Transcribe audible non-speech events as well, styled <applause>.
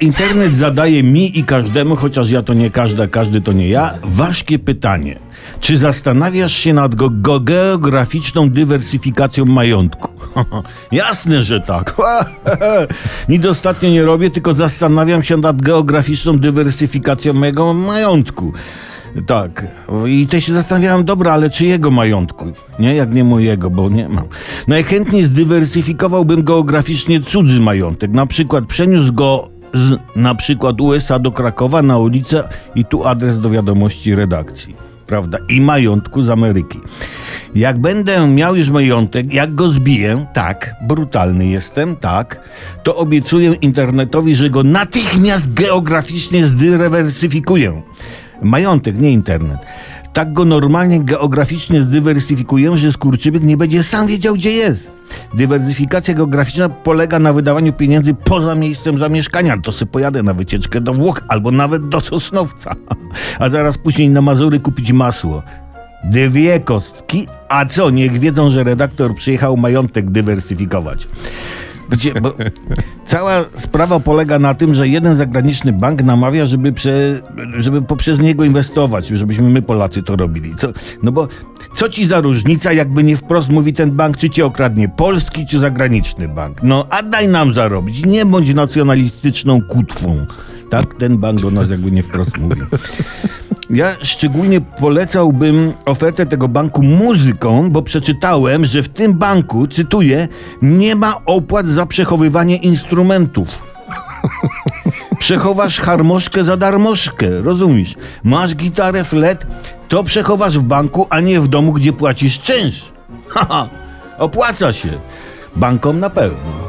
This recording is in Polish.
Internet zadaje mi i każdemu, chociaż ja to nie każda, każdy to nie ja, ważkie pytanie. Czy zastanawiasz się nad go, go geograficzną dywersyfikacją majątku? <laughs> Jasne, że tak. <laughs> Nic ostatnio nie robię, tylko zastanawiam się nad geograficzną dywersyfikacją mojego majątku. Tak. I też się zastanawiałem, dobra, ale czyjego majątku? Nie, jak nie mojego, bo nie mam. Najchętniej zdywersyfikowałbym geograficznie cudzy majątek. Na przykład przeniósł go z na przykład USA do Krakowa na ulicę i tu adres do wiadomości redakcji. Prawda? I majątku z Ameryki. Jak będę miał już majątek, jak go zbiję, tak, brutalny jestem, tak, to obiecuję internetowi, że go natychmiast geograficznie zdywersyfikuję. Majątek, nie internet. Tak go normalnie geograficznie zdywersyfikuję, że skurczybyk nie będzie sam wiedział, gdzie jest. Dywersyfikacja geograficzna polega na wydawaniu pieniędzy poza miejscem zamieszkania. To sobie pojadę na wycieczkę do Włoch albo nawet do Sosnowca. <laughs> A zaraz później na Mazury kupić masło. Dwie kostki, a co, niech wiedzą, że redaktor przyjechał majątek dywersyfikować. Wiecie, bo cała sprawa polega na tym, że jeden zagraniczny bank namawia, żeby, prze, żeby poprzez niego inwestować, żebyśmy my Polacy to robili. To, no bo co ci za różnica, jakby nie wprost mówi ten bank, czy cię okradnie polski, czy zagraniczny bank? No, a daj nam zarobić, nie bądź nacjonalistyczną kutwą. Tak, ten bank do nas jakby nie wprost mówi. Ja szczególnie polecałbym ofertę tego banku muzyką, bo przeczytałem, że w tym banku, cytuję, nie ma opłat za przechowywanie instrumentów. <laughs> Przechowasz harmoszkę za darmożkę, rozumiesz? Masz gitarę flet, to przechowasz w banku, a nie w domu, gdzie płacisz czynsz. <laughs> Haha, opłaca się. Bankom na pewno.